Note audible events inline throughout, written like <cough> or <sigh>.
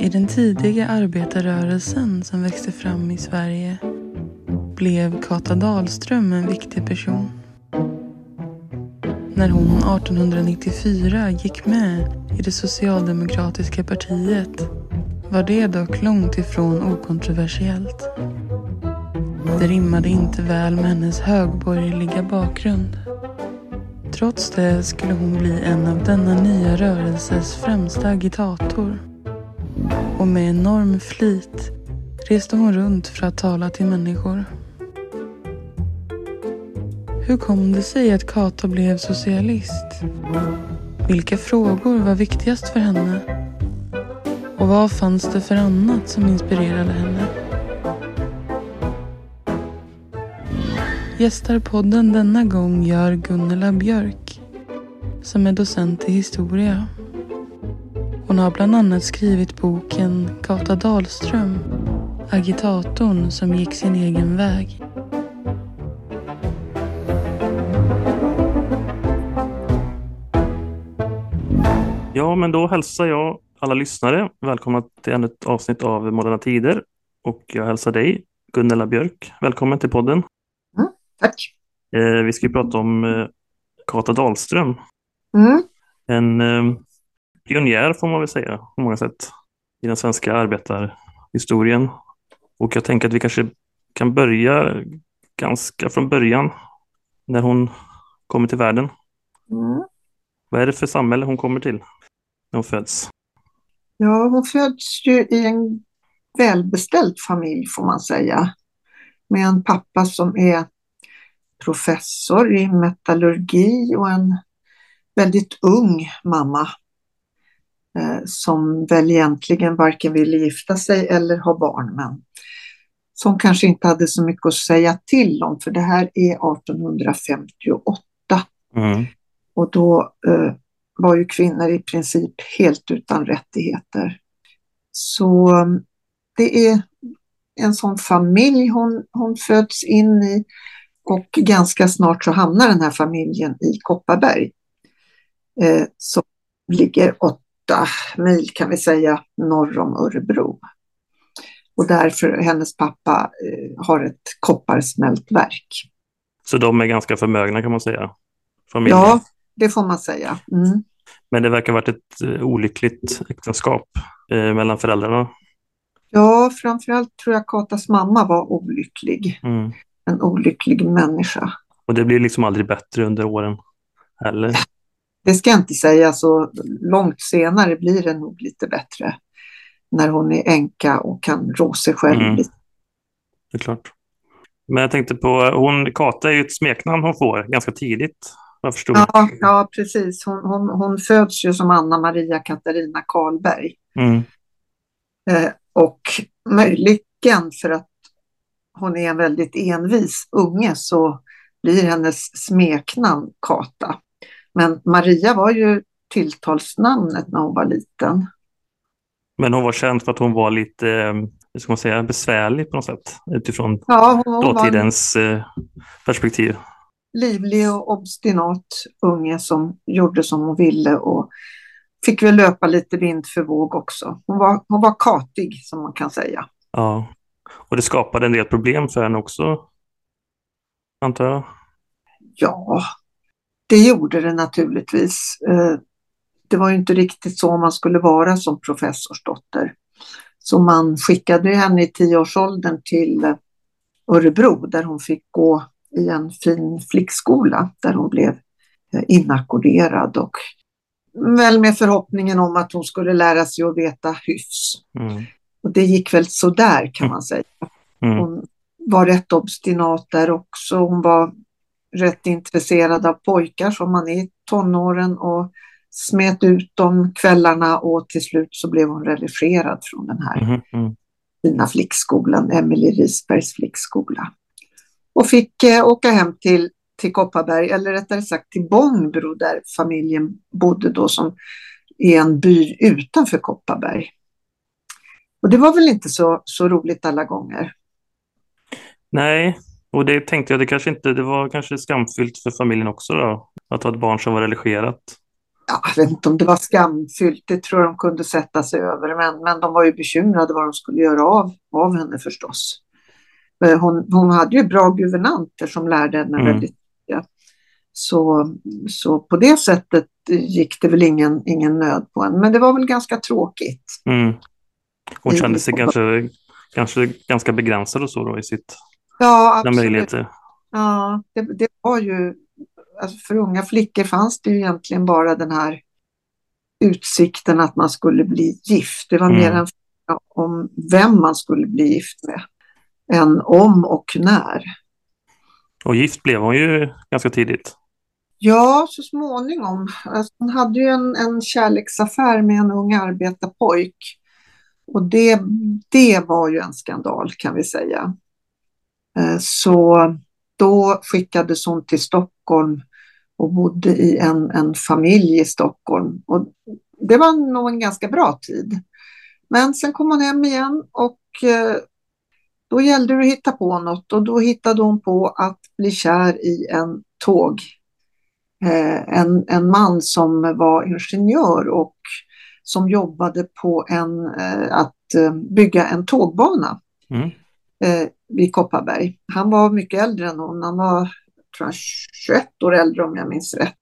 I den tidiga arbetarrörelsen som växte fram i Sverige blev Kata Dahlström en viktig person. När hon 1894 gick med i det socialdemokratiska partiet var det dock långt ifrån okontroversiellt. Det rimmade inte väl med hennes högborgerliga bakgrund. Trots det skulle hon bli en av denna nya rörelses främsta agitator. Och med enorm flit reste hon runt för att tala till människor. Hur kom det sig att Kata blev socialist? Vilka frågor var viktigast för henne? Och vad fanns det för annat som inspirerade henne? Gästar podden denna gång gör Gunnela Björk som är docent i historia. Hon har bland annat skrivit boken Kata Dahlström, agitatorn som gick sin egen väg. Ja, men då hälsar jag alla lyssnare välkomna till ännu ett avsnitt av Moderna Tider. Och jag hälsar dig, Gunnela Björk. Välkommen till podden. Tack. Eh, vi ska ju prata om eh, Kata Dahlström. Mm. En eh, pionjär får man väl säga på många sätt i den svenska arbetarhistorien. Och jag tänker att vi kanske kan börja ganska från början när hon kommer till världen. Mm. Vad är det för samhälle hon kommer till när hon föds? Ja, hon föds ju i en välbeställd familj får man säga. Med en pappa som är professor i metallurgi och en väldigt ung mamma eh, som väl egentligen varken ville gifta sig eller ha barn men som kanske inte hade så mycket att säga till om för det här är 1858. Mm. Och då eh, var ju kvinnor i princip helt utan rättigheter. Så um, det är en sån familj hon, hon föds in i och ganska snart så hamnar den här familjen i Kopparberg. Eh, som ligger åtta mil kan vi säga norr om Örebro. Och därför hennes pappa eh, har ett kopparsmältverk. Så de är ganska förmögna kan man säga? Familjen. Ja, det får man säga. Mm. Men det verkar ha varit ett eh, olyckligt äktenskap eh, mellan föräldrarna. Ja, framförallt tror jag Katas mamma var olycklig. Mm. En olycklig människa. Och det blir liksom aldrig bättre under åren heller. Det ska jag inte säga, så långt senare blir det nog lite bättre. När hon är änka och kan rå sig själv Mm. lite. Det är klart. Men jag tänkte på, hon, Kata är ju ett smeknamn hon får ganska tidigt. Jag förstod. Ja, ja, precis. Hon, hon, hon föds ju som Anna Maria Katarina Karlberg. Mm. Eh, och möjligen för att hon är en väldigt envis unge så blir hennes smeknamn Kata. Men Maria var ju tilltalsnamnet när hon var liten. Men hon var känd för att hon var lite, eh, hur ska man säga, besvärlig på något sätt utifrån Ja, dåtidens eh, perspektiv. livlig och obstinat unge som gjorde som hon ville och fick väl löpa lite vind för våg också. Hon var, hon var katig som man kan säga. Ja. Och det skapade en del problem för henne också, antar jag. Ja, det gjorde det naturligtvis. Eh, Det var ju inte riktigt så man skulle vara som professorsdotter. Så man skickade henne i tioårsåldern till Örebro där hon fick gå i en fin flickskola där hon blev eh, inackorderad och väl med förhoppningen om att hon skulle lära sig att veta hyfs. Mm. Och det gick väl sådär kan man säga. Mm. Hon var rätt obstinat där också. Hon var rätt intresserad av pojkar som man är i tonåren och smet ut dem kvällarna och till slut så blev hon relegerad från den här Mhm, mm. fina flickskolan, Emelie Risbergs flickskola. Och fick eh, åka hem till, till Kopparberg, eller rättare sagt till Bångbro där familjen bodde då som är en by utanför Kopparberg. Och det var väl inte så, så roligt alla gånger. Nej, och det tänkte jag, det kanske inte, det var kanske skamfyllt för familjen också då, att ha ett barn som var religerat. jag vet inte om det var skamfyllt, det tror jag de kunde sätta sig över, men, men de var ju bekymrade vad de skulle göra av, av henne förstås. Eh, hon, hon hade ju bra guvernanter som lärde henne mm. väldigt mycket. Så, så på det sättet gick det väl ingen, ingen nöd på henne, men det var väl ganska tråkigt. Mm. Hon kände sig kanske, kanske ganska begränsad och så då i sitt ja, absolut. möjligheter. Ja, det, det var ju alltså för unga flickor fanns det ju egentligen bara den här utsikten att man skulle bli gift. Det var mm. mer en fråga om vem man skulle bli gift med än om och när. Och gift blev hon ju ganska tidigt. Ja, så småningom. Alltså, hon hade ju en, en kärleksaffär med en ung arbetarpojk. Och det, det var ju en skandal kan vi säga. Eh, så då skickades hon till Stockholm och bodde i en, en familj i Stockholm. Och det var nog en ganska bra tid. Men sen kom hon hem igen och eh, då gällde det att hitta på något och då hittade hon på att bli kär i en tåg. Eh, en, en man som var ingenjör och som jobbade på en, eh, att bygga en tågbana mm. vid Kopparberg. Han var mycket äldre än hon. Han var tror jag, 21 år äldre om jag minns rätt.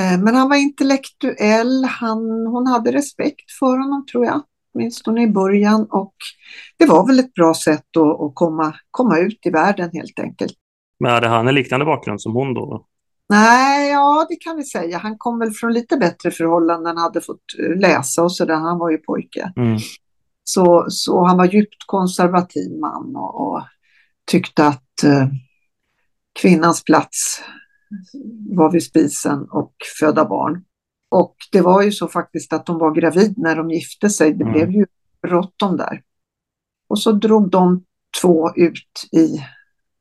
Eh, men han var intellektuell, han, hon hade respekt för honom tror jag, åtminstone i början. Och det var väl ett bra sätt att, att komma, komma ut i världen helt enkelt. Men hade han en liknande bakgrund som hon då? Nej, ja det kan vi säga. Han kom väl från lite bättre förhållanden, hade fått eh, läsa och sådär. Han var ju pojke. Mm. Så, så han var djupt konservativ man och, och tyckte att eh, kvinnans plats var vid spisen och föda barn. Och det var ju så faktiskt att de var gravid när de gifte sig. Det mm. blev ju bråttom där. Och så drog de två ut i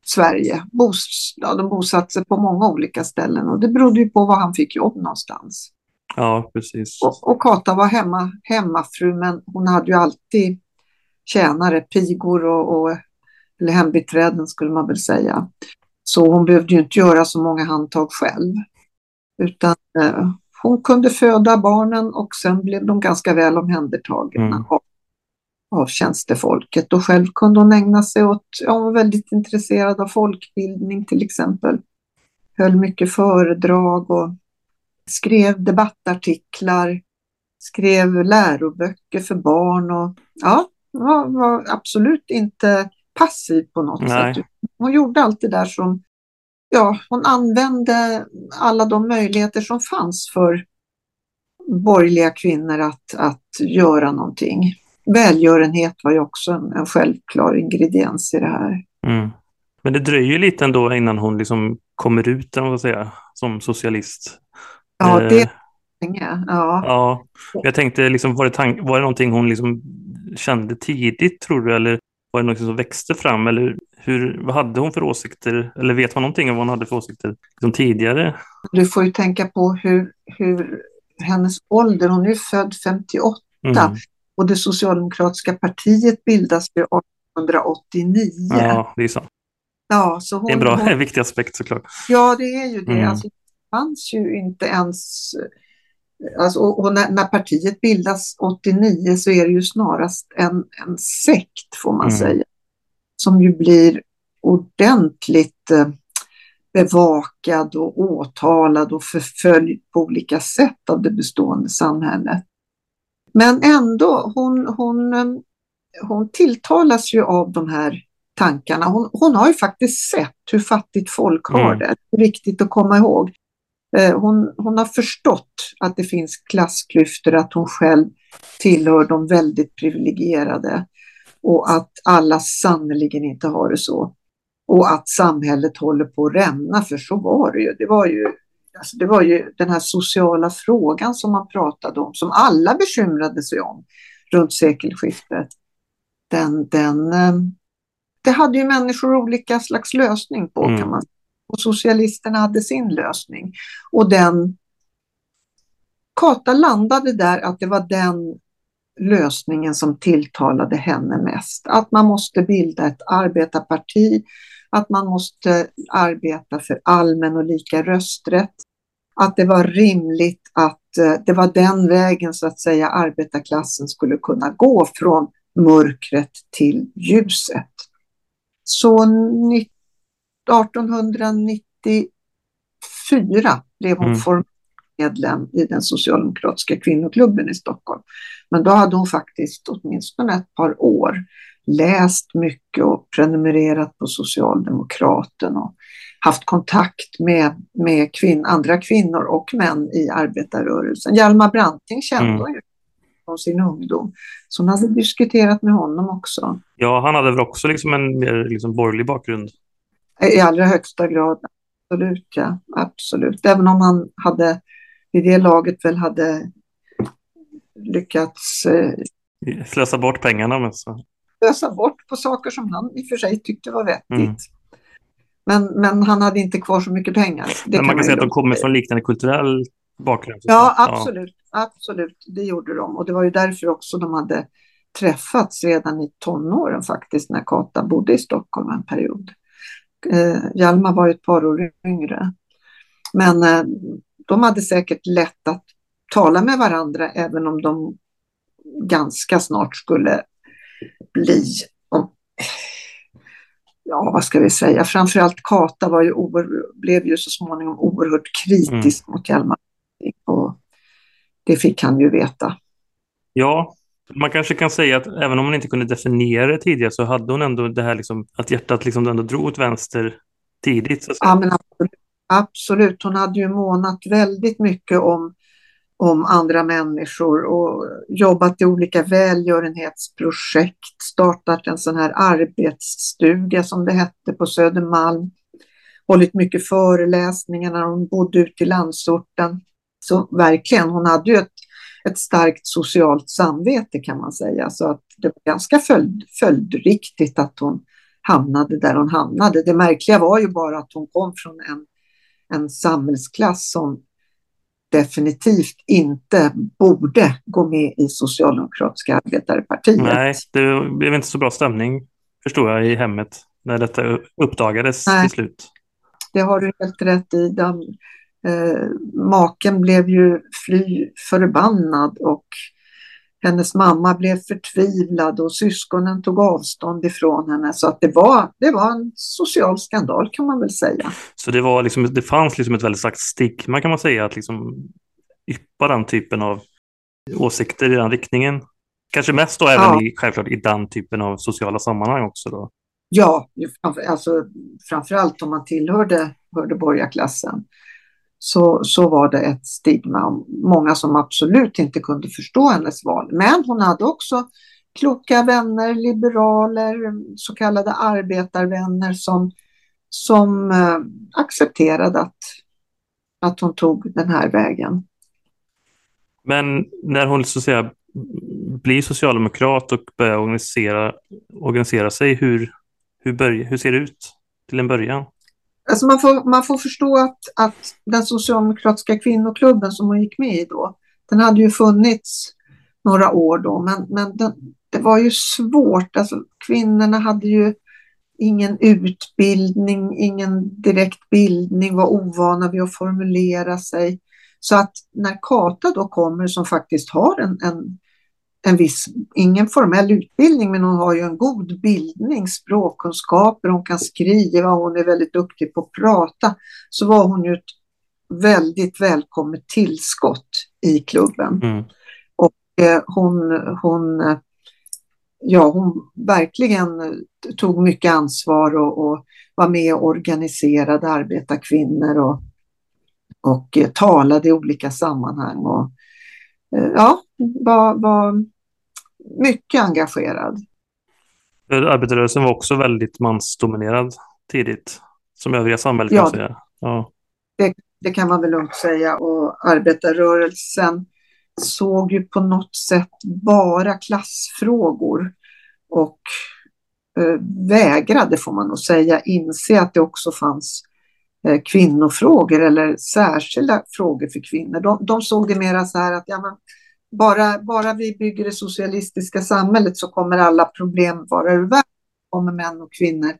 Sverige. Bos, ja, de bosatte sig på många olika ställen och det berodde ju på var han fick jobb någonstans. Ja, precis. Och, och Kata var hemma, hemmafru men hon hade ju alltid tjänare, pigor och, och eller hembiträden skulle man väl säga. Så hon behövde ju inte göra så många handtag själv. Utan eh, hon kunde föda barnen och sen blev de ganska väl omhändertagna mm. av, av tjänstefolket. Och själv kunde hon ägna sig åt, ja, hon var väldigt intresserad av folkbildning till exempel. Höll mycket föredrag och skrev debattartiklar, skrev läroböcker för barn och ja, var, var absolut inte passiv på något Nej. sätt. Hon gjorde allt det där som, ja, hon använde alla de möjligheter som fanns för borgerliga kvinnor att, att göra någonting. Välgörenhet var ju också en, en självklar ingrediens i det här. Mm. Men det dröjer lite ändå innan hon liksom kommer ut säga, som socialist. Ja, det eh, länge. Ja. ja. Jag tänkte, liksom, var, det tank, var det någonting hon liksom kände tidigt, tror du? Eller var det något som växte fram eller hur, vad hade hon för åsikter? Eller vet man någonting om vad hon hade för åsikter liksom tidigare? Du får ju tänka på hur, hur hennes ålder, hon är född 58 mm. Och det socialdemokratiska partiet bildas 1889. Ja, det är sant. Ja, så hon, det är en bra, hon, <laughs> viktig aspekt såklart. Ja, det är ju det. Mm. Alltså, det fanns ju inte ens Alltså, och när, när, partiet bildas 89 så är det ju snarast en, en sekt får man mm. säga. Som ju blir ordentligt eh, bevakad och åtalad och förföljd på olika sätt av det bestående samhället. Men ändå, hon, hon, eh, hon tilltalas ju av de här tankarna. Hon, hon har ju faktiskt sett hur fattigt folk har mm. det. Viktigt att komma ihåg. Eh, hon, hon har förstått att det finns klassklyftor, att hon själv tillhör de väldigt privilegierade och att alla sannerligen inte har det så. Och att samhället håller på att rämna, för så var det ju. Det var ju, alltså det var ju den här sociala frågan som man pratade om, som alla bekymrade sig om runt sekelskiftet. Den, den, eh, det hade ju människor olika slags lösning på mm. kan man säga. Och socialisterna hade sin lösning. Och den Kata landade där att det var den lösningen som tilltalade henne mest. Att man måste bilda ett arbetarparti, att man måste arbeta för allmän och lika rösträtt. att det var rimligt att eh, det var den vägen så att säga arbetarklassen skulle kunna gå från mörkret till ljuset. Så 1894 blev hon mm. formell medlem i den socialdemokratiska kvinnoklubben i Stockholm. Men då hade hon faktiskt åtminstone ett par år läst mycket och prenumererat på Socialdemokraten och haft kontakt med, med kvinn, andra kvinnor och män i arbetarrörelsen. Hjalmar Branting kände mm. hon ju från sin ungdom. Så hon hade diskuterat med honom också. Ja, han hade väl också liksom en mer liksom borgerlig bakgrund? I allra högsta grad. Absolut, ja. Absolut. Även om han hade vid det laget väl hade lyckats eh, slösa bort pengarna. Men så. Slösa bort på saker som han i och för sig tyckte var vettigt. Mm. Men, men han hade inte kvar så mycket pengar. Det men man kan, kan säga att de kommer från liknande kulturell bakgrund. Ja, absolut. Ja. Absolut, det gjorde de. Och det var ju därför också de hade träffats redan i tonåren faktiskt, när Kata bodde i Stockholm en period. Eh, Hjalmar var ju ett par år yngre. Men eh, de hade säkert lätt att tala med varandra även om de ganska snart skulle bli, ja vad ska vi säga, framförallt Kata var ju blev ju så småningom oerhört kritisk mm. mot Hjalmar. Och det fick han ju veta. Ja, man kanske kan säga att även om hon inte kunde definiera det tidigare så hade hon ändå det här liksom, att hjärtat liksom ändå drog åt vänster tidigt. Ja, men absolut. absolut. Hon hade ju månat väldigt mycket om, om andra människor och jobbat i olika välgörenhetsprojekt, startat en sån här arbetsstuga som det hette på Södermalm, hållit mycket föreläsningar när hon bodde ute i landsorten. Så verkligen, hon hade ju ett, ett starkt socialt samvete kan man säga. Så att det var ganska följd, följdriktigt att hon hamnade där hon hamnade. Det märkliga var ju bara att hon kom från en, en samhällsklass som definitivt inte borde gå med i Socialdemokratiska arbetarpartiet. Nej, det blev inte så bra stämning förstår jag i hemmet när detta uppdagades Nej, till slut. Det har du helt rätt i. De, eh, maken blev ju fly förbannad och hennes mamma blev förtvivlad och syskonen tog avstånd ifrån henne. Så att det, var, det var en social skandal kan man väl säga. Så det, var liksom, det fanns liksom ett väldigt starkt stigma kan man säga att liksom yppa den typen av åsikter i den riktningen. Kanske mest då även ja. i, självklart i den typen av sociala sammanhang också då. Ja, alltså framförallt om man tillhörde hörde borgarklassen så, så var det ett stigma. Många som absolut inte kunde förstå hennes val. Men hon hade också kloka vänner, liberaler, så kallade arbetarvänner som, som eh, accepterade att, att hon tog den här vägen. Men när hon så att säga, blir socialdemokrat och börjar organisera, organisera sig, hur, hur, börj, hur ser det ut till en början? Alltså man, får, man får förstå att, att den socialdemokratiska kvinnoklubben som hon gick med i då, den hade ju funnits några år då, men, men den, det var ju svårt. Alltså, kvinnorna hade ju ingen utbildning, ingen direkt bildning, var ovana vid att formulera sig. Så att när Kata då kommer som faktiskt har en, en en viss, ingen formell utbildning, men hon har ju en god bildning, språkkunskaper, hon kan skriva, hon är väldigt duktig på att prata. Så var hon ju ett väldigt välkommet tillskott i klubben. Mm. Och eh, hon, hon, ja, hon verkligen tog mycket ansvar och, och var med och organiserade arbetarkvinnor och, och eh, talade i olika sammanhang. Och, eh, ja, var, var mycket engagerad. Arbetarrörelsen var också väldigt mansdominerad tidigt, som övriga samhället ja, kan säga. Ja. Det, det, kan man väl lugnt säga. Och arbetarrörelsen såg ju på något sätt bara klassfrågor och eh, vägrade, får man nog säga, inse att det också fanns eh, kvinnofrågor eller särskilda frågor för kvinnor. De, de såg det mera så här att ja, men, bara, bara vi bygger det socialistiska samhället så kommer alla problem vara ur världen. kommer män och kvinnor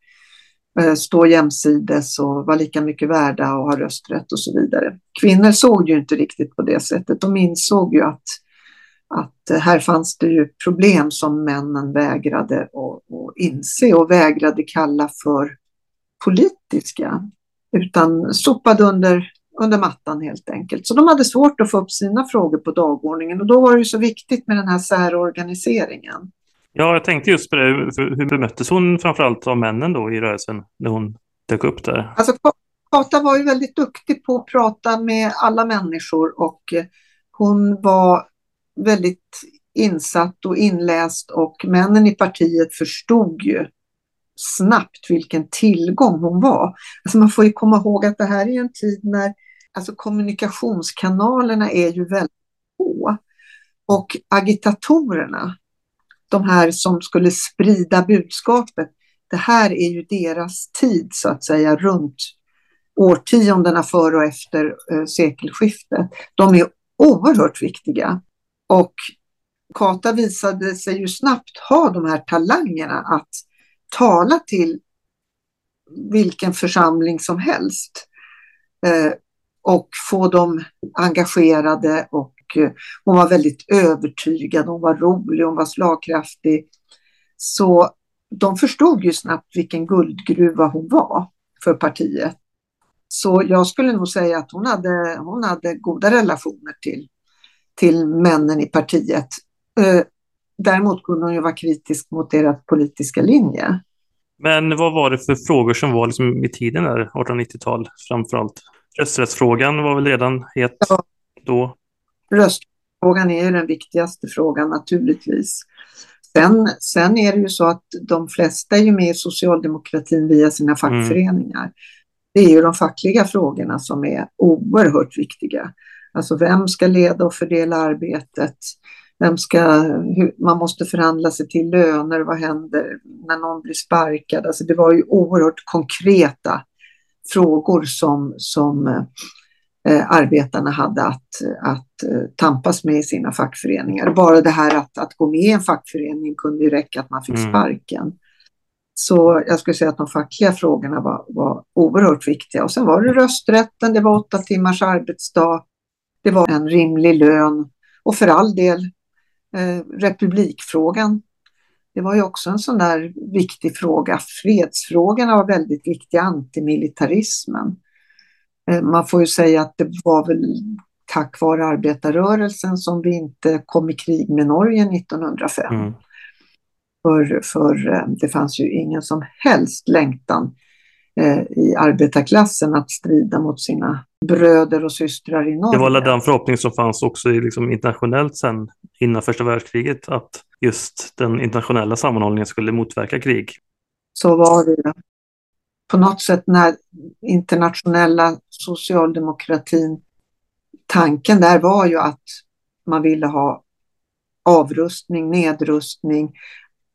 eh, stå jämsides och vara lika mycket värda och ha rösträtt och så vidare. Kvinnor såg ju inte riktigt på det sättet. De insåg ju att, att eh, här fanns det ju problem som männen vägrade att inse och vägrade kalla för politiska, utan sopade under, under mattan helt enkelt. Så de hade svårt att få upp sina frågor på dagordningen och då var det ju så viktigt med den här särorganiseringen. Ja, jag tänkte just på det. Hur bemöttes hon framförallt av männen då i rörelsen när hon dök upp där? Alltså, Kata var ju väldigt duktig på att prata med alla människor och hon var väldigt insatt och inläst och männen i partiet förstod ju snabbt vilken tillgång hon var. Alltså man får ju komma ihåg att det här är en tid när alltså kommunikationskanalerna är ju väldigt få. Och agitatorerna, de här som skulle sprida budskapet, det här är ju deras tid så att säga runt årtiondena före och efter eh, sekelskiftet. De är oerhört viktiga. Och Kata visade sig ju snabbt ha de här talangerna att tala till vilken församling som helst eh, och få dem engagerade och eh, hon var väldigt övertygad, hon var rolig, hon var slagkraftig. Så de förstod ju snabbt vilken guldgruva hon var för partiet. Så jag skulle nog säga att hon hade, hon hade goda relationer till, till männen i partiet. Eh, Däremot kunde hon ju vara kritisk mot deras politiska linje. Men vad var det för frågor som var liksom i tiden där, 1890-tal framförallt? Rösträttsfrågan var väl redan het ja. då? Röstfrågan är ju den viktigaste frågan naturligtvis. Sen, sen är det ju så att de flesta är ju med i socialdemokratin via sina mm. fackföreningar. Mm. Det är ju de fackliga frågorna som är oerhört viktiga. Alltså vem ska leda och fördela arbetet? Vem ska, hur, man måste förhandla sig till löner, vad händer när någon blir sparkad? Alltså det var ju oerhört konkreta frågor som, som eh, arbetarna hade att, att eh, tampas med i sina fackföreningar. Bara det här att, att gå med i en fackförening kunde ju räcka att man fick mm. sparken. Så jag skulle säga att de fackliga frågorna var, var oerhört viktiga. Och sen var det rösträtten, det var åtta timmars arbetsdag, det var en rimlig lön och för all del republikfrågan. Det var ju också en sån där viktig fråga. Fredsfrågorna var väldigt viktiga, antimilitarismen. Eh, man får ju säga att det var väl tack vare arbetarrörelsen som vi inte kom i krig med Norge 1905. Mm. För, för eh, det fanns ju ingen som helst längtan eh, i arbetarklassen att strida mot sina bröder och systrar i Norge. Det var den förhoppning som fanns också i, liksom, internationellt sen innan första världskriget att just den internationella sammanhållningen skulle motverka krig. Så var det. På något sätt när internationella socialdemokratin, tanken där var ju att man ville ha avrustning, nedrustning.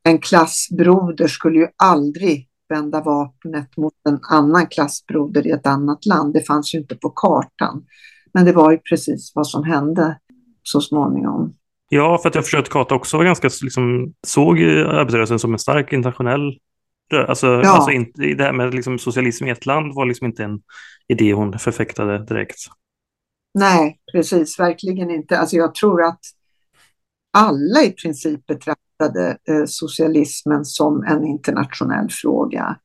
En klassbroder skulle ju aldrig vända vapnet mot en annan klassbroder i ett annat land. Det fanns ju inte på kartan. Men det var ju precis vad som hände så småningom. Ja, för att jag förstår att Kata också var ganska, liksom, såg arbetarrörelsen som en stark internationell Alltså, ja. alltså inte, det här med liksom socialism i ett land var liksom inte en idé hon förfäktade direkt. Nej, precis, verkligen inte. Alltså jag tror att alla i princip betraktade betraktade eh, socialismen som en internationell fråga.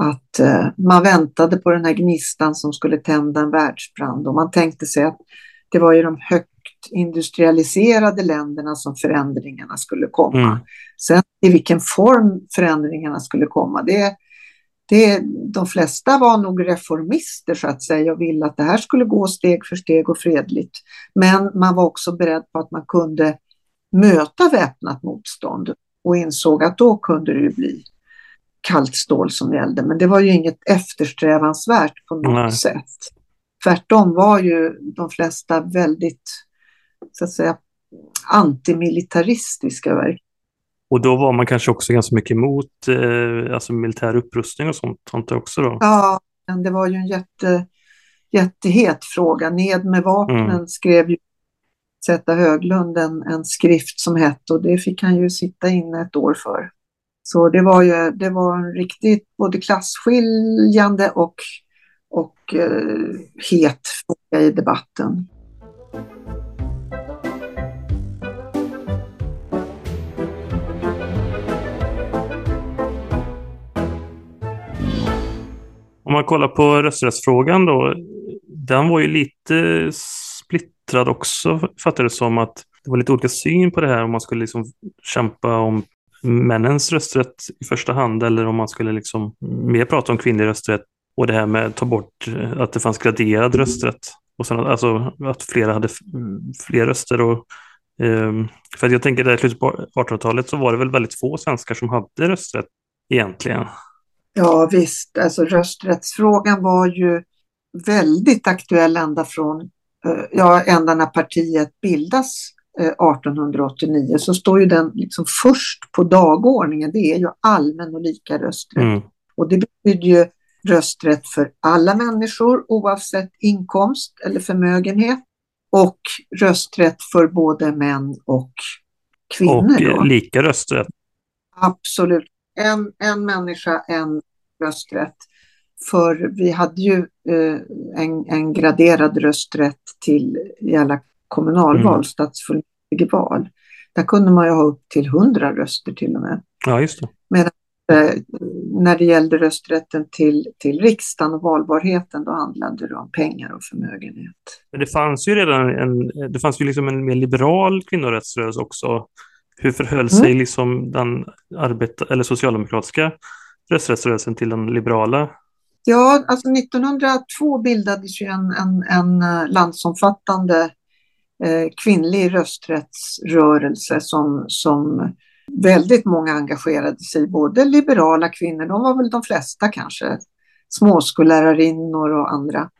Att eh, man väntade på den här gnistan som skulle tända en världsbrand och man tänkte sig att det var i de högt industrialiserade länderna som förändringarna skulle komma. Mm. Sen i vilken form förändringarna skulle komma, det, det, de flesta var nog reformister så att säga och ville att det här skulle gå steg för steg och fredligt. Men man var också beredd på att man kunde möta väpnat motstånd och insåg att då kunde det ju bli kallt stål som gällde. Men det var ju inget eftersträvansvärt på något Nej. sätt. Tvärtom var ju de flesta väldigt, så att säga, antimilitaristiska. Och då var man kanske också ganska mycket emot eh, alltså militär upprustning och sånt, sånt också då? Ja, men det var ju en jätte, jättehet fråga. Ned med vapnen mm. skrev ju Zäta Höglund en, en skrift som hette och det fick han ju sitta inne ett år för. Så det var ju det var en riktigt både klassskiljande och, och eh, het fråga i debatten. Om man kollar på rösträttsfrågan då, den var ju lite splittrad också, fattade det som att det var lite olika syn på det här om man skulle liksom kämpa om männens rösträtt i första hand eller om man skulle liksom mer prata om kvinnlig rösträtt och det här med att ta bort att det fanns graderad rösträtt och sen alltså att flera hade fler röster och um, för jag tänker att i slutet på 1800-talet så var det väl väldigt få svenskar som hade rösträtt egentligen. Ja visst, alltså rösträttsfrågan var ju väldigt aktuell ända från, ja ända när partiet bildas 1889 eh, så står ju den liksom först på dagordningen. Det är ju allmän och lika rösträtt. Mm. Och det betyder ju rösträtt för alla människor oavsett inkomst eller förmögenhet och rösträtt för både män och kvinnor. Och då. lika rösträtt. Absolut. En, en människa, en rösträtt. För vi hade ju eh, en, en graderad rösträtt till i alla kommunalval, mm. stadsfullmäktigeval. Där kunde man ju ha upp till 100 röster till och med. Ja, just det. Medan eh, när det gällde rösträtten till, till riksdagen och valbarheten, då handlade det om pengar och förmögenhet. Men det fanns ju redan en, det fanns ju liksom en mer liberal kvinnorättsrörelse också. Hur förhöll mm. sig liksom den arbeta, eller socialdemokratiska rösträttsrörelsen till den liberala? Ja, alltså 1902 bildades ju en, en, en eh, landsomfattande eh, kvinnlig rösträttsrörelse som, som väldigt många engagerade sig både liberala kvinnor, de var väl de flesta kanske, småskollärarinnor och andra,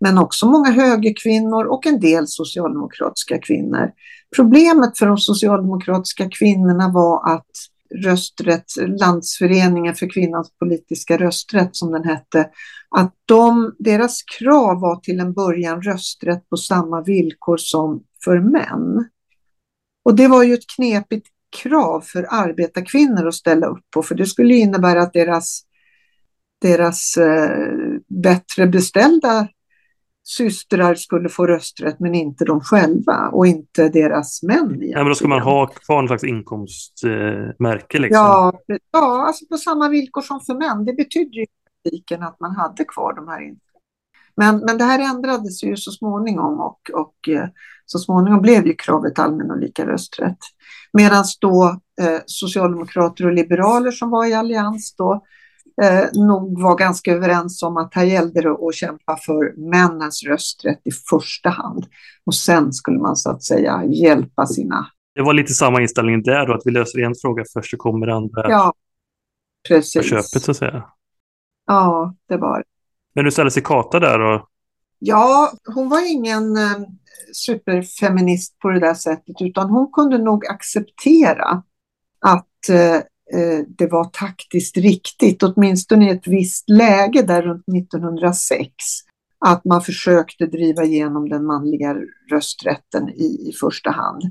men också många högerkvinnor och en del socialdemokratiska kvinnor. Problemet för de socialdemokratiska kvinnorna var att rösträtt, Landsföreningen för kvinnans politiska rösträtt som den hette, att de, deras krav var till en början rösträtt på samma villkor som för män. Och det var ju ett knepigt krav för arbetarkvinnor att ställa upp på, för det skulle innebära att deras, deras eh, bättre beställda systrar skulle få rösträtt men inte de själva och inte deras män. Egentligen. Ja, men då ska man ha kvar någon slags inkomstmärke? liksom. Ja, ja alltså på samma villkor som för män. Det betyder ju i att man hade kvar de här men, men det här ändrades ju så småningom och, och eh, så småningom blev ju kravet allmän och lika rösträtt. Medan då eh, socialdemokrater och liberaler som var i allians då eh, nog var ganska överens om att här gällde det att kämpa för männens rösträtt i första hand. Och sen skulle man så att säga hjälpa sina... Det var lite samma inställning där då, att vi löser en fråga först så kommer andra ja, precis. på köpet så att säga. Ja, det var det. Men du ställer sig Kata där och... Ja, hon var ingen eh, superfeminist på det där sättet utan hon kunde nog acceptera att Eh, Eh, det var taktiskt riktigt, åtminstone i ett visst läge där runt 1906, att man försökte driva igenom den manliga rösträtten i, i första hand.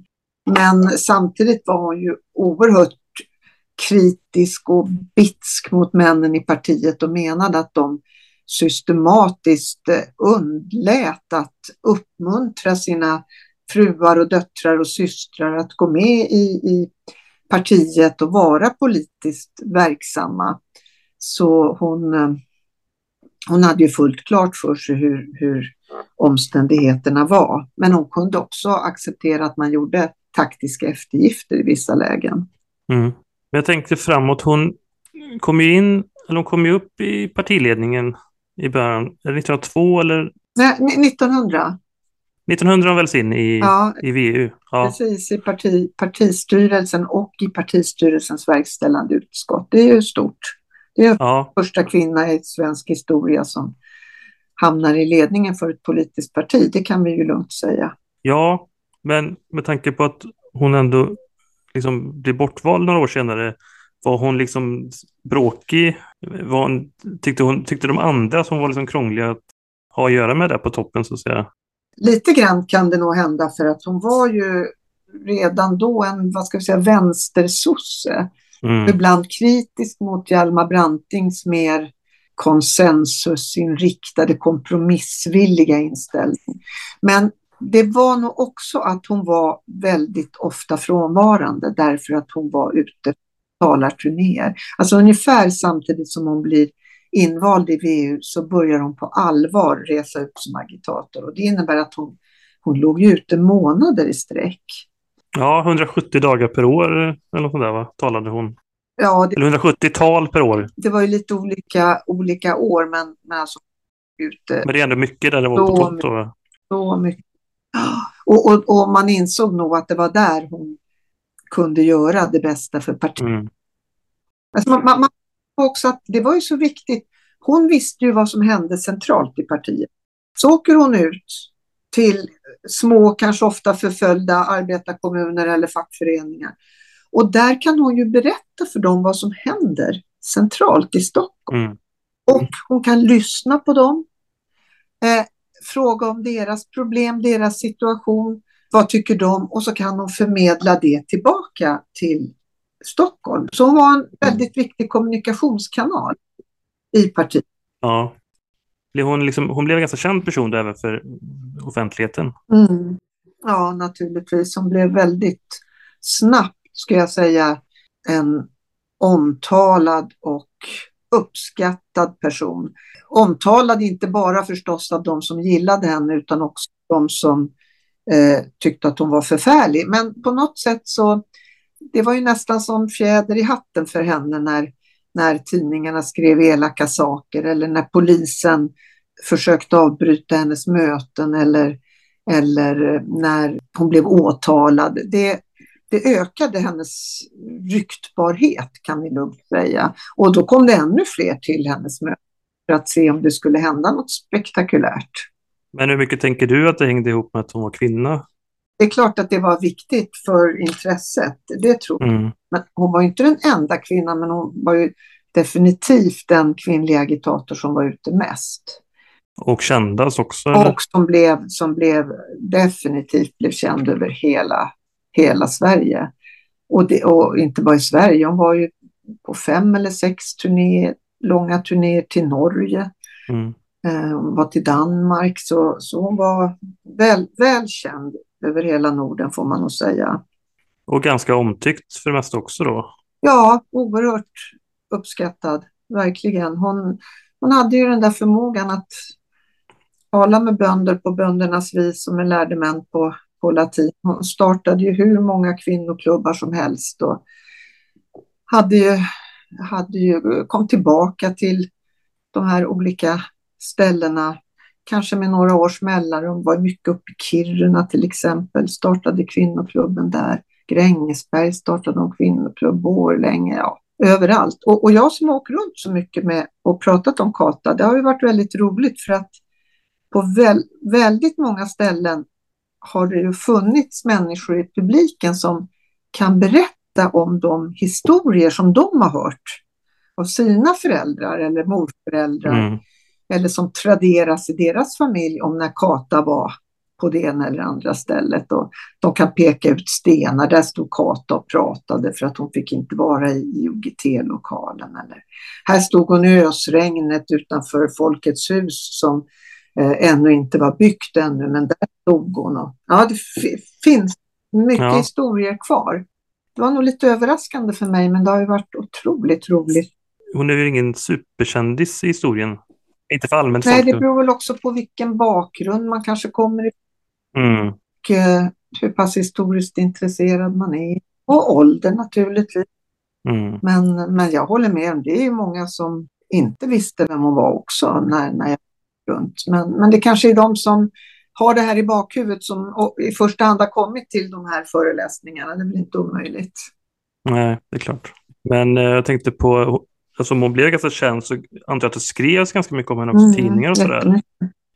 Men samtidigt var hon ju oerhört kritisk och bitsk mot männen i partiet och menade att de systematiskt eh, undlät att uppmuntra sina fruar och döttrar och systrar att gå med i, i partiet och vara politiskt verksamma. Så hon, eh, hon hade ju fullt klart för sig hur, hur omständigheterna var. Men hon kunde också acceptera att man gjorde taktiska eftergifter i vissa lägen. Mm. Jag tänkte framåt, hon kom ju in, eller hon kom ju upp i partiledningen i början, är det 1902 eller? Nej, 1900. 1900 har väl in i, ja, i VU? Ja. Precis, i parti, partistyrelsen och i partistyrelsens verkställande utskott. Det är ju stort. Det är ja. första kvinna i svensk historia som hamnar i ledningen för ett politiskt parti. Det kan vi ju lugnt säga. Ja, men med tanke på att hon ändå liksom blir bortvald några år senare, var hon liksom bråkig? Var hon, tyckte, hon, tyckte de andra som var liksom krångliga att ha att göra med det på toppen så att säga? Lite grann kan det nog hända för att hon var ju redan då en, vad ska vi säga, vänstersosse. Mm. Ibland kritisk mot Hjalmar Brantings mer konsensusinriktade, kompromissvilliga inställning. Men det var nog också att hon var väldigt ofta frånvarande därför att hon var ute på talarturnéer. Alltså ungefär samtidigt som hon blir invald i VU så börjar hon på allvar resa ut som agitator och det innebär att hon, hon låg ute månader i sträck. Ja, 170 dagar per år eller något sånt där va? talade hon. Ja, det, eller 170 tal per år. Det var ju lite olika, olika år men, men alltså ute. Men det är ändå mycket där det var på topp då? Så mycket. Och, och, och, man insåg nog att det var där hon kunde göra det bästa för partiet. Mm. Alltså man, man, man också att det var ju så viktigt. Hon visste ju vad som hände centralt i partiet. Så åker hon ut till små, kanske ofta förföljda arbetarkommuner eller fackföreningar. Och där kan hon ju berätta för dem vad som händer centralt i Stockholm. Mm. Och hon kan lyssna på dem, eh, fråga om deras problem, deras situation, vad tycker de? Och så kan hon förmedla det tillbaka till Stockholm. Så hon var en väldigt viktig kommunikationskanal i partiet. Ja. Hon, liksom, hon blev en ganska känd person även för offentligheten. Mm. Ja, naturligtvis. Hon blev väldigt snabbt, ska jag säga, en omtalad och uppskattad person. Omtalad inte bara förstås av de som gillade henne utan också de som eh, tyckte att hon var förfärlig. Men på något sätt så det var ju nästan som fjäder i hatten för henne när, när tidningarna skrev elaka saker eller när polisen försökte avbryta hennes möten eller, eller eh, när hon blev åtalad. Det, det ökade hennes ryktbarhet kan vi lugnt säga. Och då kom det ännu fler till hennes möten för att se om det skulle hända något spektakulärt. Men hur mycket tänker du att det hängde ihop med att hon var kvinna? Det är klart att det var viktigt för intresset, det tror jag. Mm. Men hon var inte den enda kvinnan, men hon var ju definitivt den kvinnliga agitator som var ute mest. Och kändas också? Eller? Och som, blev, som blev definitivt blev känd över hela, hela Sverige. Och, det, och inte bara i Sverige, hon var ju på fem eller sex turné, långa turnéer till Norge. Mm. Eh, hon var till Danmark, så, så hon var väl, väl känd över hela Norden får man nog säga. Och ganska omtyckt för det mesta också då? Ja, oerhört uppskattad, verkligen. Hon, hon hade ju den där förmågan att tala med bönder på böndernas vis som med lärde män på, på latin. Hon startade ju hur många kvinnoklubbar som helst och hade ju, hade ju, kom tillbaka till de här olika ställena kanske med några års mellanrum, var mycket uppe i Kiruna till exempel, startade kvinnoklubben där. Grängesberg startade en kvinnoklubb, Borlänge, ja, överallt. Och, och jag som åker runt så mycket med och pratat om Kata, det har ju varit väldigt roligt för att på väl, väldigt många ställen har det ju funnits människor i publiken som kan berätta om de historier som de har hört av sina föräldrar eller morföräldrar. Mm eller som traderas i deras familj om när Kata var på det ena eller andra stället. Och de kan peka ut stenar, där stod Kata och pratade för att hon fick inte vara i UGT-lokalen. Eller här stod hon i ösregnet utanför Folkets hus som eh, ännu inte var byggt ännu, men där stod hon. Och, ja, det finns mycket ja. historier kvar. Det var nog lite överraskande för mig, men det har ju varit otroligt roligt. Hon är ju ingen superkändis i historien. Inte för allmänt Nej, folk. det beror väl också på vilken bakgrund man kanske kommer ifrån. Mm. Och uh, hur pass historiskt intresserad man är. Och ålder naturligtvis. Mm. Men, men jag håller med om det är många som inte visste vem hon var också när, när jag gick runt. Men, men det kanske är de som har det här i bakhuvudet som i första hand har kommit till de här föreläsningarna. Det är väl inte omöjligt. Nej, det är klart. Men eh, jag tänkte på alltså om hon blev ganska känd så antar jag att det skrevs ganska mycket om henne också mm, tidningar och sådär.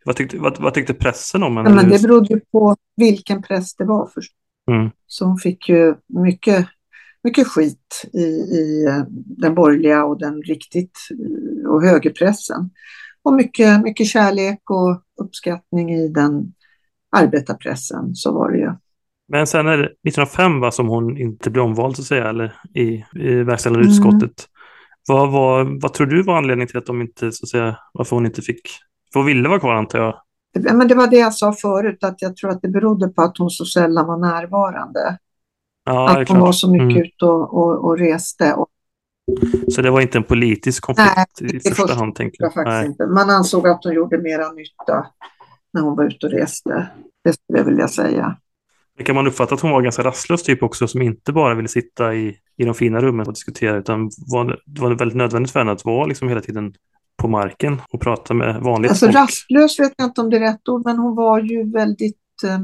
Vad tyckte, vad, vad tyckte pressen om henne? Ja, men det berodde ju på vilken press det var först. Mm. Så hon fick ju mycket, mycket skit i, i eh, den borgerliga och den riktigt eh, och högerpressen. Och mycket, mycket kärlek och uppskattning i den arbetarpressen, så var det ju. Men sen är det 1905 va, som hon inte blev omvald så att säga, eller i, i verkställande Mm. utskottet. Vad, vad, vad tror du var anledningen till att de inte, så att säga, varför hon inte fick, för hon ville vara kvar antar jag? Ja, Men det var det jag sa förut, att jag tror att det berodde på att hon så sällan var närvarande. Ja, att hon var så mycket Mm. ute och, och, och reste. Och Så det var inte en politisk konflikt Nej, i första hand, tänker jag faktiskt Nej. inte. Man ansåg att hon gjorde mera nytta när hon var ute och reste. Det skulle jag vilja säga. Kan man uppfatta att hon var ganska rastlös typ också, som inte bara ville sitta i, i de fina rummen och diskutera, utan var, det var väldigt nödvändigt för henne att vara liksom hela tiden på marken och prata med vanligt Alltså folk. rastlös vet jag inte om det är rätt ord, men hon var ju väldigt eh,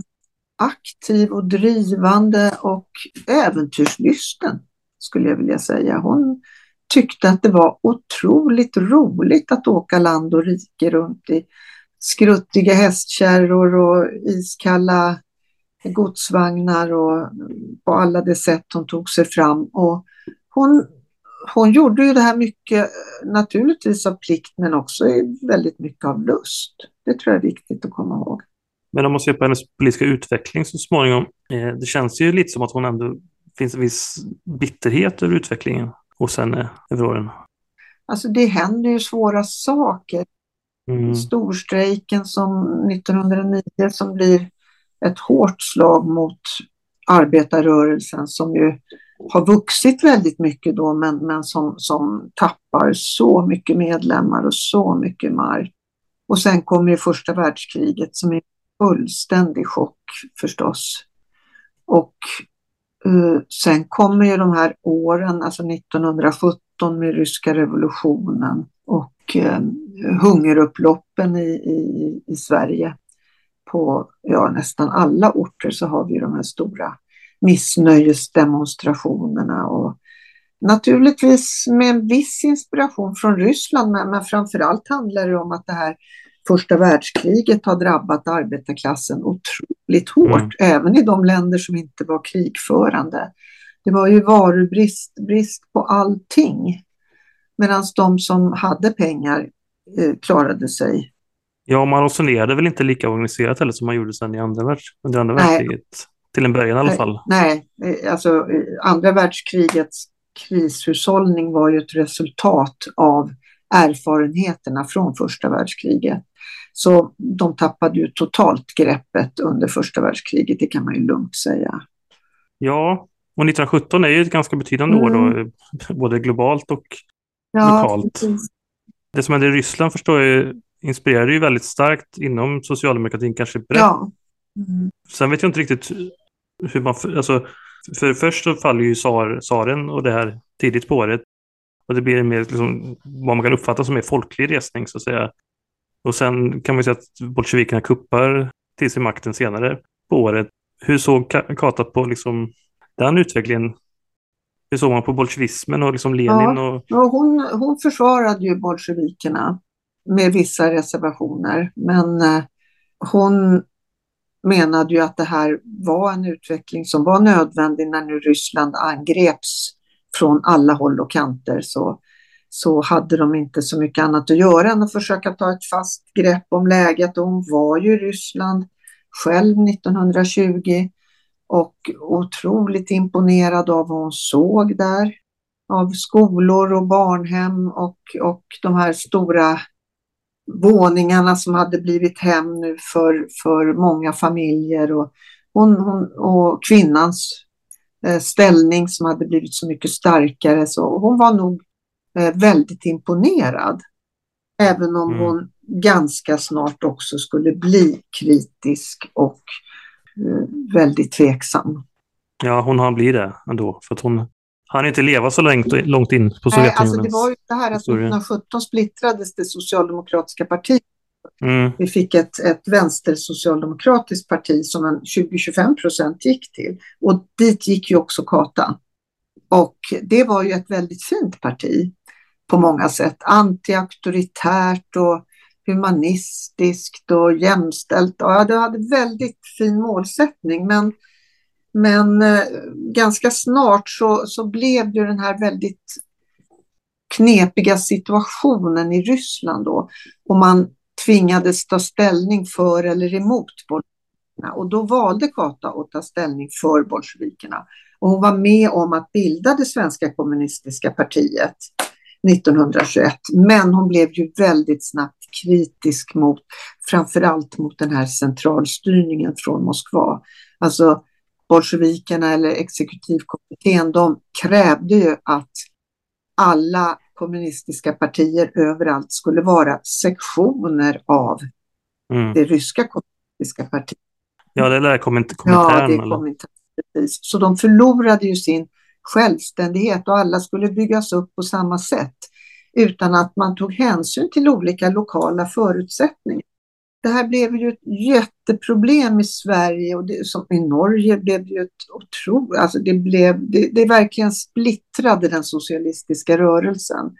aktiv och drivande och äventyrslysten skulle jag vilja säga. Hon tyckte att det var otroligt roligt att åka land och rike runt i skruttiga hästkärror och iskalla godsvagnar och på alla de sätt hon tog sig fram. Och hon, hon gjorde ju det här mycket naturligtvis av plikt men också väldigt mycket av lust. Det tror jag är viktigt att komma ihåg. Men om man ser på hennes politiska utveckling så småningom, eh, det känns ju lite som att hon ändå finns en viss bitterhet över utvecklingen hos henne över åren. Alltså det händer ju svåra saker. Mm. Storstrejken som 1909 som blir ett hårt slag mot arbetarrörelsen som ju har vuxit väldigt mycket då men, men som, som tappar så mycket medlemmar och så mycket mark. Och sen kommer ju första världskriget som är en fullständig chock förstås. Och eh, sen kommer ju de här åren, alltså 1917 med ryska revolutionen och eh, hungerupploppen i, i, i Sverige. På ja, nästan alla orter så har vi de här stora missnöjesdemonstrationerna och naturligtvis med en viss inspiration från Ryssland men, men framförallt handlar det om att det här första världskriget har drabbat arbetarklassen otroligt hårt, Mm. även i de länder som inte var krigförande. Det var ju varubrist brist på allting. Medan de som hade pengar eh, klarade sig. Ja, man resonerade väl inte lika organiserat heller som man gjorde sen i andra världs under andra Nej. världskriget. Till en början i alla fall. Nej, eh, alltså eh, andra världskrigets krishushållning var ju ett resultat av erfarenheterna från första världskriget. Så de tappade ju totalt greppet under första världskriget, det kan man ju lugnt säga. Ja, och 1917 är ju ett ganska betydande år då, Mm. <laughs> både globalt och Ja, Lokalt. precis. det som hände i Ryssland förstår jag inspirerade ju väldigt starkt inom socialdemokratin kanske brett. Ja. Mm. Sen vet jag inte riktigt hur man, alltså, för först så faller ju tsar, tsaren och det här tidigt på året. Och det blir mer, liksom, vad man kan uppfatta som en folklig resning så att säga. Och sen kan man säga att bolsjevikerna kuppar till sig makten senare på året. Hur såg Ka- Kata på liksom, den utvecklingen? Hur såg man på bolsjevismen och liksom Lenin? Och, Ja, hon, hon försvarade ju bolsjevikerna med vissa reservationer, men eh, hon menade ju att det här var en utveckling som var nödvändig när nu Ryssland angreps från alla håll och kanter. Så, så hade de inte så mycket annat att göra än att försöka ta ett fast grepp om läget. Och hon var ju i Ryssland själv 1920 och otroligt imponerad av vad hon såg där. Av skolor och barnhem och, och de här stora våningarna som hade blivit hem nu för, för många familjer och, hon, hon, och kvinnans eh, ställning som hade blivit så mycket starkare. Så hon var nog eh, väldigt imponerad. Även om Mm. hon ganska snart också skulle bli kritisk och eh, väldigt tveksam. ja, hon hann bli det ändå. För hon hann inte leva så långt, långt in på Nej, alltså det var ju det här att historia. 1917 splittrades det socialdemokratiska partiet. Mm, Vi fick ett, ett vänstersocialdemokratiskt parti som en 20-25 procent gick till. Och dit gick ju också Kata. Och det var ju ett väldigt fint parti på många sätt. Anti-auktoritärt och humanistiskt och jämställt. Ja, det hade väldigt fin målsättning. Men, men eh, ganska snart så, så blev det den här väldigt knepiga situationen i Ryssland då. Och man tvingades ta ställning för eller emot bolsjevikerna. Och då valde Kata att ta ställning för bolsjevikerna. Och hon var med om att bilda det svenska kommunistiska partiet 1921. Men hon blev ju väldigt snabbt kritisk mot, framförallt mot den här centralstyrningen från Moskva. Alltså bolsjevikerna eller exekutivkommittén, de krävde ju att alla kommunistiska partier överallt skulle vara sektioner av mm. det ryska kommunistiska partiet. Ja, det lär Komintern. Ja, det kom inte precis. Så de förlorade ju sin självständighet och alla skulle byggas upp på samma sätt utan att man tog hänsyn till olika lokala förutsättningar. Det här blev ju ett jätteproblem i Sverige och det, som i Norge blev det ju ett otroligt, alltså det blev, det, det verkligen splittrade den socialistiska rörelsen.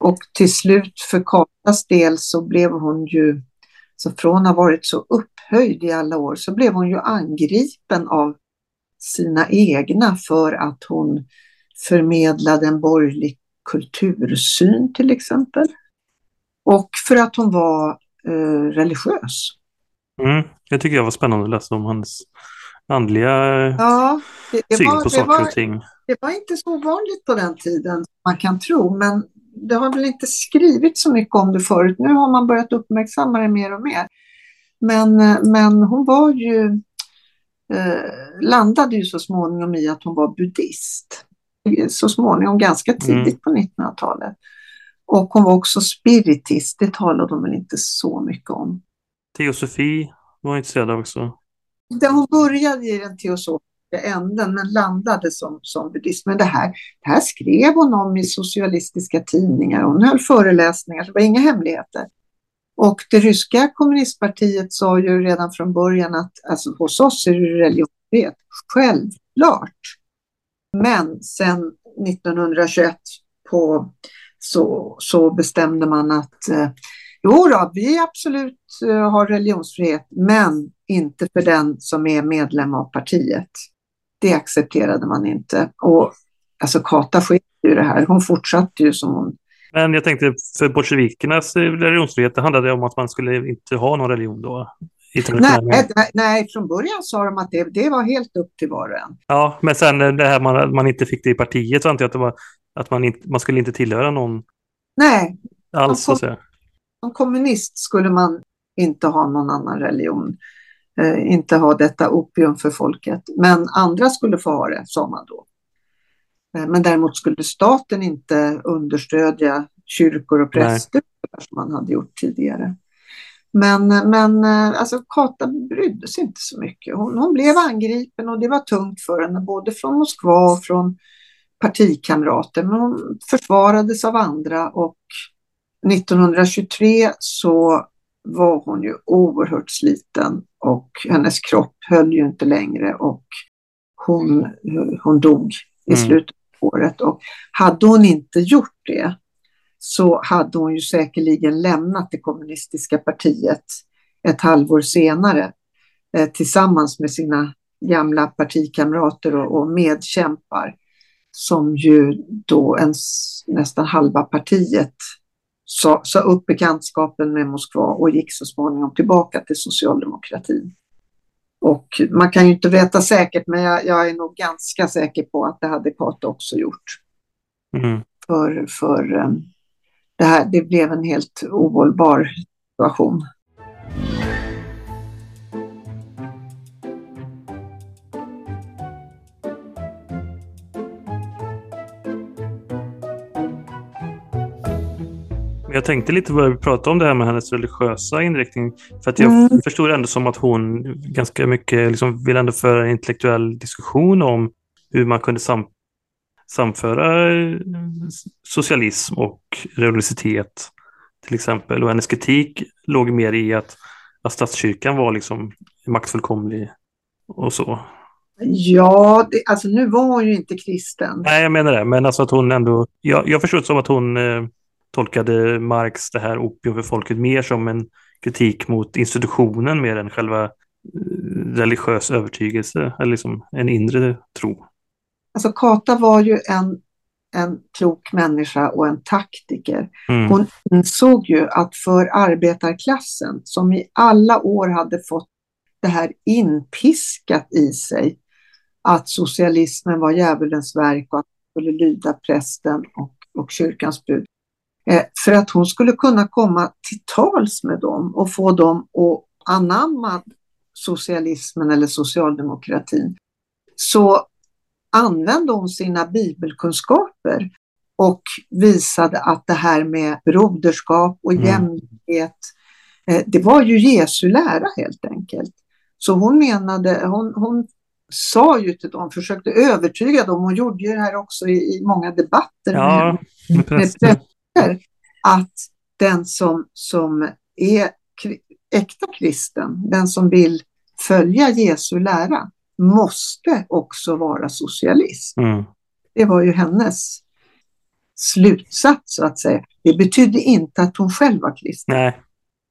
Och till slut för Katas del så blev hon ju, så från att ha varit så upphöjd i alla år, så blev hon ju angripen av sina egna för att hon förmedlade en borgerlig kultursyn till exempel. Och för att hon var eh, religiös. Mm, det tycker jag var spännande att läsa om hennes andliga ja, det, det syn var, på saker var, och ting. Det var inte så vanligt på den tiden man kan tro, men det har väl inte skrivit så mycket om det förut. Nu har man börjat uppmärksamma det mer och mer. Men, men hon var ju, eh, landade ju så småningom i att hon var buddhist. Så småningom, ganska tidigt mm. på 1900-talet. Och hon var också spiritist, det talade de väl inte så mycket om. Teosofi var intresserad av också. Hon började i den teosofiska änden men landade som, som buddhist. Men det här, det här skrev hon om i socialistiska tidningar. Hon höll föreläsningar, så det var inga hemligheter. Och det ryska kommunistpartiet sa ju redan från början att alltså, hos oss är det religionsfrihet. Självklart. Men sen 1921 på så, så bestämde man att eh, jo då, vi absolut eh, har religionsfrihet, men inte för den som är medlem av partiet. Det accepterade man inte. Och alltså Kata sket ju det här. Hon fortsatte ju som hon men jag tänkte för bolsjevikernas religionsfrihet, det handlade om att man skulle inte ha någon religion då? Nej, nej, nej, från början sa de att det, det var helt upp till var och en. Ja, men sen det här man, man inte fick det i partiet så antar jag att det var att man, inte, man skulle inte tillhöra någon Nej. alls. Som, så som kommunist skulle man inte ha någon annan religion. Eh, inte ha detta opium för folket. Men andra skulle få ha det, sa man då. Eh, men däremot skulle staten inte understödja kyrkor och präster som man hade gjort tidigare. Men, men eh, alltså Kata brydde sig inte så mycket. Hon, hon, blev angripen och det var tungt för henne, både från Moskva och från partikamrater. Men hon försvarades av andra och 1923 så var hon ju oerhört sliten och hennes kropp höll ju inte längre och hon, hon dog i mm. slutet av året. Och hade hon inte gjort det så hade hon ju säkerligen lämnat det kommunistiska partiet ett halvår senare eh, tillsammans med sina gamla partikamrater och, och medkämpar som ju då ens, nästan halva partiet sa, sa upp bekantskapen med Moskva och gick så småningom tillbaka till socialdemokratin. Och man kan ju inte veta säkert, men jag, jag är nog ganska säker på att det hade Cato också gjort. Mm. För, för um, det, här, det blev en helt ohållbar situation. Jag tänkte lite vad vi pratade om det här med hennes religiösa inriktning. För att jag mm. förstod ändå som att hon ganska mycket liksom vill ändå föra en intellektuell diskussion om hur man kunde sam samföra eh, socialism och religiositet till exempel. Och hennes kritik låg mer i att, att statskyrkan var liksom maktfullkomlig och så. Ja, det, alltså nu var hon ju inte kristen. Nej, jag menar det. Men alltså att hon ändå... Jag, jag förstod det som att hon eh, tolkade Marx det här opium för folket mer som en kritik mot institutionen mer än själva eh, religiös övertygelse eller liksom en inre tro. Alltså Kata var ju en, en klok människa och en taktiker. Mm. Hon insåg ju att för arbetarklassen som i alla år hade fått det här inpiskat i sig att socialismen var djävulens verk och att skulle lyda prästen och, och kyrkans bud. Eh, för att hon skulle kunna komma till tals med dem och få dem att anamma socialismen eller socialdemokratin. Så använde hon sina bibelkunskaper och visade att det här med broderskap och mm. jämlikhet, eh, det var ju Jesu lära helt enkelt. Så hon menade, hon, hon sa ju till dem, försökte övertyga dem, hon gjorde ju det här också i, i många debatter ja, med, med präster, att den som, som är äkta kristen, den som vill följa Jesu lära, måste också vara socialist. Mm. Det var ju hennes slutsats så att säga. Det betydde inte att hon själv var kristen. Nej.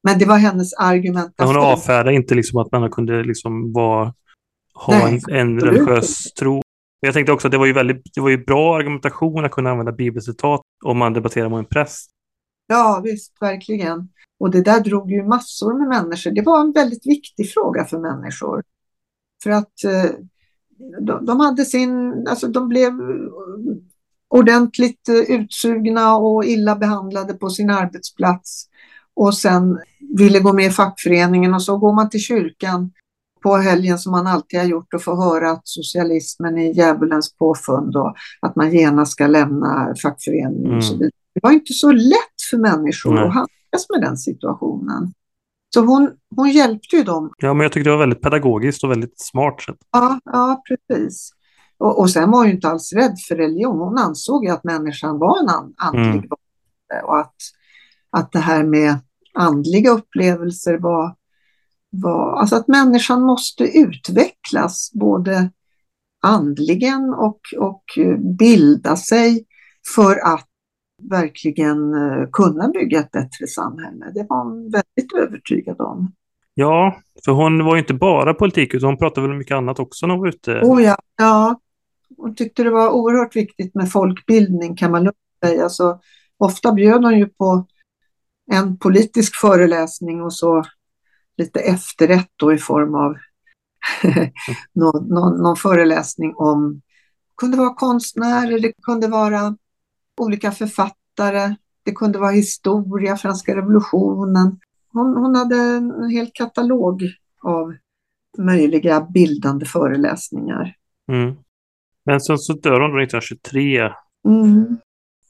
Men det var hennes argumentation. Hon avfärdade inte liksom att man kunde liksom vara, ha Nej, en, en religiös tro. Jag tänkte också att det var ju väldigt det var ju bra argumentation att kunna använda bibelcitat om man debatterar med en präst. Ja, visst, verkligen. Och det där drog ju massor med människor. Det var en väldigt viktig fråga för människor. För att eh, de, de hade sin, alltså de blev ordentligt eh, utsugna och illa behandlade på sin arbetsplats och sen ville gå med i fackföreningen och så går man till kyrkan på helgen som man alltid har gjort och får höra att socialismen är djävulens påfund och att man genast ska lämna fackföreningen mm. och så vidare. Det var inte så lätt för människor Nej. att handskas med den situationen. Så hon, hon hjälpte ju dem. Ja, men jag tyckte det var väldigt pedagogiskt och väldigt smart. Sätt. Ja, ja, precis. Och, och sen var hon ju inte alls rädd för religion. Hon ansåg ju att människan var en andlig mm. och att, att det här med andliga upplevelser var, var, alltså att människan måste utvecklas både andligen och, och bilda sig för att verkligen eh, kunna bygga ett bättre samhälle. Det var hon väldigt övertygad om. Ja, för hon var ju inte bara politik utan hon pratade väl mycket annat också när hon var ute. Oh ja, ja. Hon tyckte det var oerhört viktigt med folkbildning kan man lugnt säga. Så ofta bjöd hon ju på en politisk föreläsning och så lite efterrätt då i form av <laughs> någon, någon, någon, föreläsning om, det kunde vara konstnärer, det kunde vara olika författare, det kunde vara historia, franska revolutionen. Hon, hon hade en hel katalog av möjliga bildande föreläsningar. Mm. Men sen så dör hon då 1923. Mm.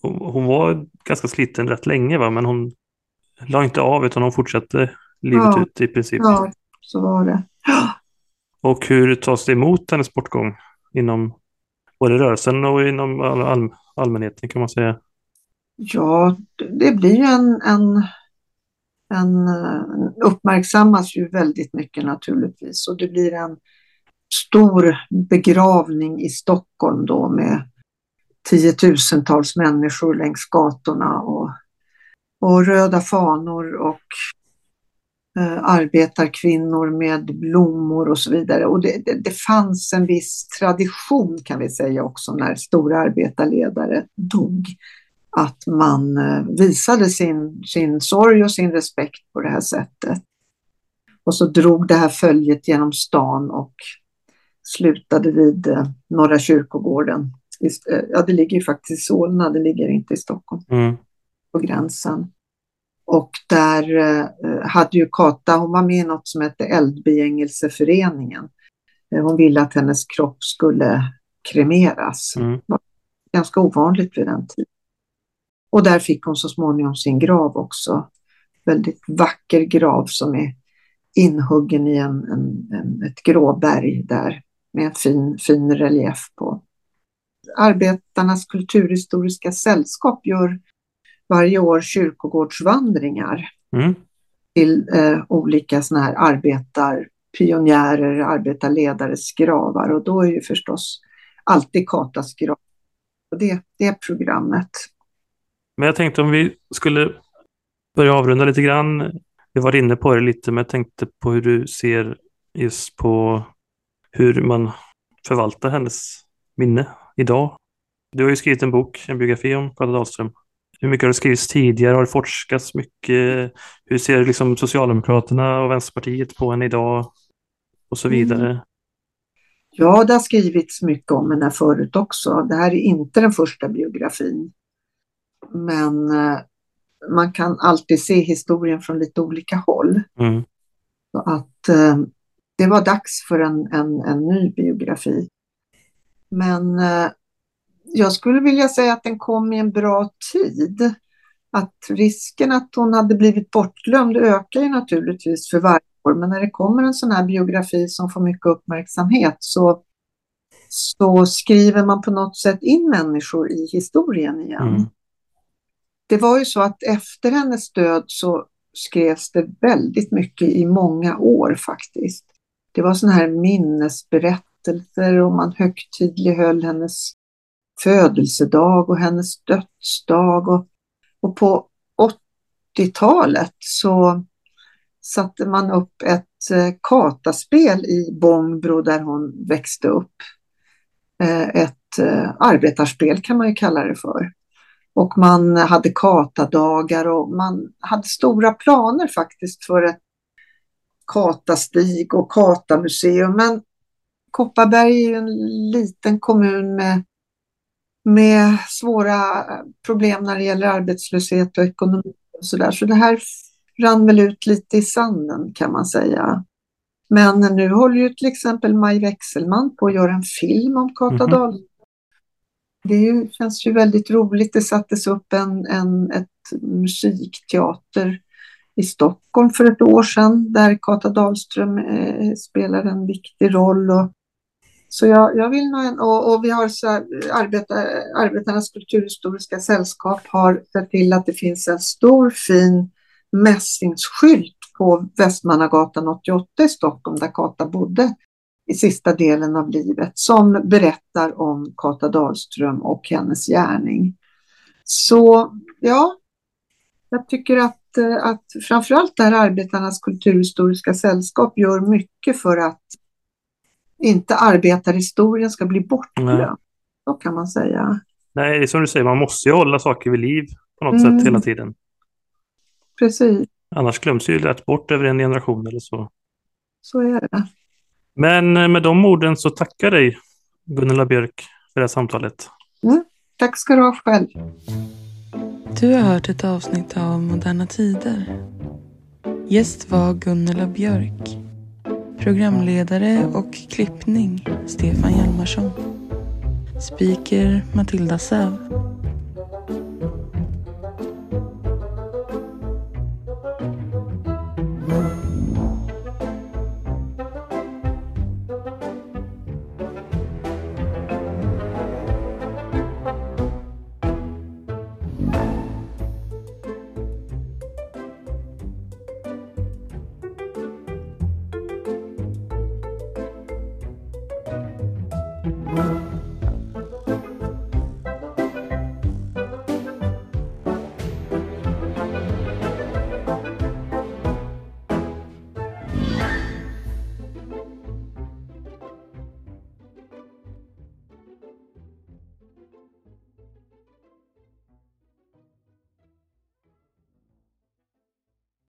Hon, hon, var ganska sliten rätt länge va, men hon la inte av utan hon fortsatte livet ja. ut i princip. Ja, så var det. <gasps> Och hur tas det emot hennes bortgång inom både rörelsen och inom all, all, allmänheten kan man säga? Ja, det blir ju en, en, en uppmärksammas ju väldigt mycket naturligtvis och det blir en stor begravning i Stockholm då med tiotusentals människor längs gatorna och, och röda fanor och eh, arbetarkvinnor med blommor och så vidare. Och det, det, det, fanns en viss tradition kan vi säga också när stora arbetarledare dog. Att man eh, visade sin, sin sorg och sin respekt på det här sättet. Och så drog det här följet genom stan och slutade vid eh, Norra kyrkogården. Eh, ja, det ligger ju faktiskt i Solna, det ligger inte i Stockholm. Mm. På gränsen. Och där eh, hade ju Kata, hon var med i något som hette Eldbegängelseföreningen. Eh, hon ville att hennes kropp skulle kremeras. Mm. Det var ganska ovanligt vid den tiden. Och där fick hon så småningom sin grav också. Väldigt vacker grav som är inhuggen i en, en, en ett gråberg där med en fin, fin relief på. Arbetarnas kulturhistoriska sällskap gör varje år kyrkogårdsvandringar mm. till eh, olika såna här arbetarpionjärer, arbetarledares gravar och då är ju förstås alltid Katas grav och det, det programmet. Men jag tänkte om vi skulle börja avrunda lite grann. Vi var inne på det lite, men jag tänkte på hur du ser just på hur man förvaltar hennes minne idag. Du har ju skrivit en bok, en biografi om Karl Dahlström. Hur mycket har det skrivits tidigare? Har det forskats mycket? Hur ser liksom Socialdemokraterna och Vänsterpartiet på henne idag? och så vidare. Ja, det har skrivits mycket om henne förut också. Det här är inte den första biografin. Men eh, man kan alltid se historien från lite olika håll. Mm. Så att eh, det var dags för en, en, en ny biografi. Men eh, jag skulle vilja säga att den kom i en bra tid. Att risken att hon hade blivit bortglömd ökar ju naturligtvis för varje år. Men när det kommer en sån här biografi som får mycket uppmärksamhet så, så skriver man på något sätt in människor i historien igen. Mm. Det var ju så att efter hennes död så skrevs det väldigt mycket i många år faktiskt. Det var sådana här minnesberättelser och man högtidlighöll hennes födelsedag och hennes dödsdag. Och, och på 80-talet så satte man upp ett eh, kataspel i Bångbro där hon växte upp. Eh, ett eh, arbetarspel kan man ju kalla det för. Och man hade katadagar och man hade stora planer faktiskt för ett katastig och katamuseum. Men Kopparberg är ju en liten kommun med, med svåra problem när det gäller arbetslöshet och ekonomi och så där. Så det här rann väl ut lite i sanden kan man säga. Men nu håller ju till exempel Maj Wechselman på att göra en film om Kata mm -hmm. Det ju, känns ju väldigt roligt. Det sattes upp en, en ett musikteater i Stockholm för ett år sedan där Kata Dahlström eh, spelar en viktig roll. Och, så jag, jag vill nog en, och, och vi har så här, arbeta, Arbetarnas kulturhistoriska sällskap har sett till att det finns en stor fin mässingsskylt på Västmannagatan 88 i Stockholm där Kata bodde i sista delen av livet som berättar om Kata Dahlström och hennes gärning. Så ja, jag tycker att, eh, att framförallt det här Arbetarnas kulturhistoriska sällskap gör mycket för att inte arbetarhistorien ska bli bortglömd. Så kan man säga. Nej, det är som du säger, man måste ju hålla saker vid liv på något mm. sätt hela tiden. Precis. Annars glöms ju lätt bort över en generation eller så. Så är det. Men eh, med de orden så tackar dig Gunilla Björk för det här samtalet. Mm, tack ska du ha själv. Du har hört ett avsnitt av Moderna Tider. Gäst var Gunilla Björk. Programledare och klippning Stefan Hjalmarsson. Speaker Matilda Säv.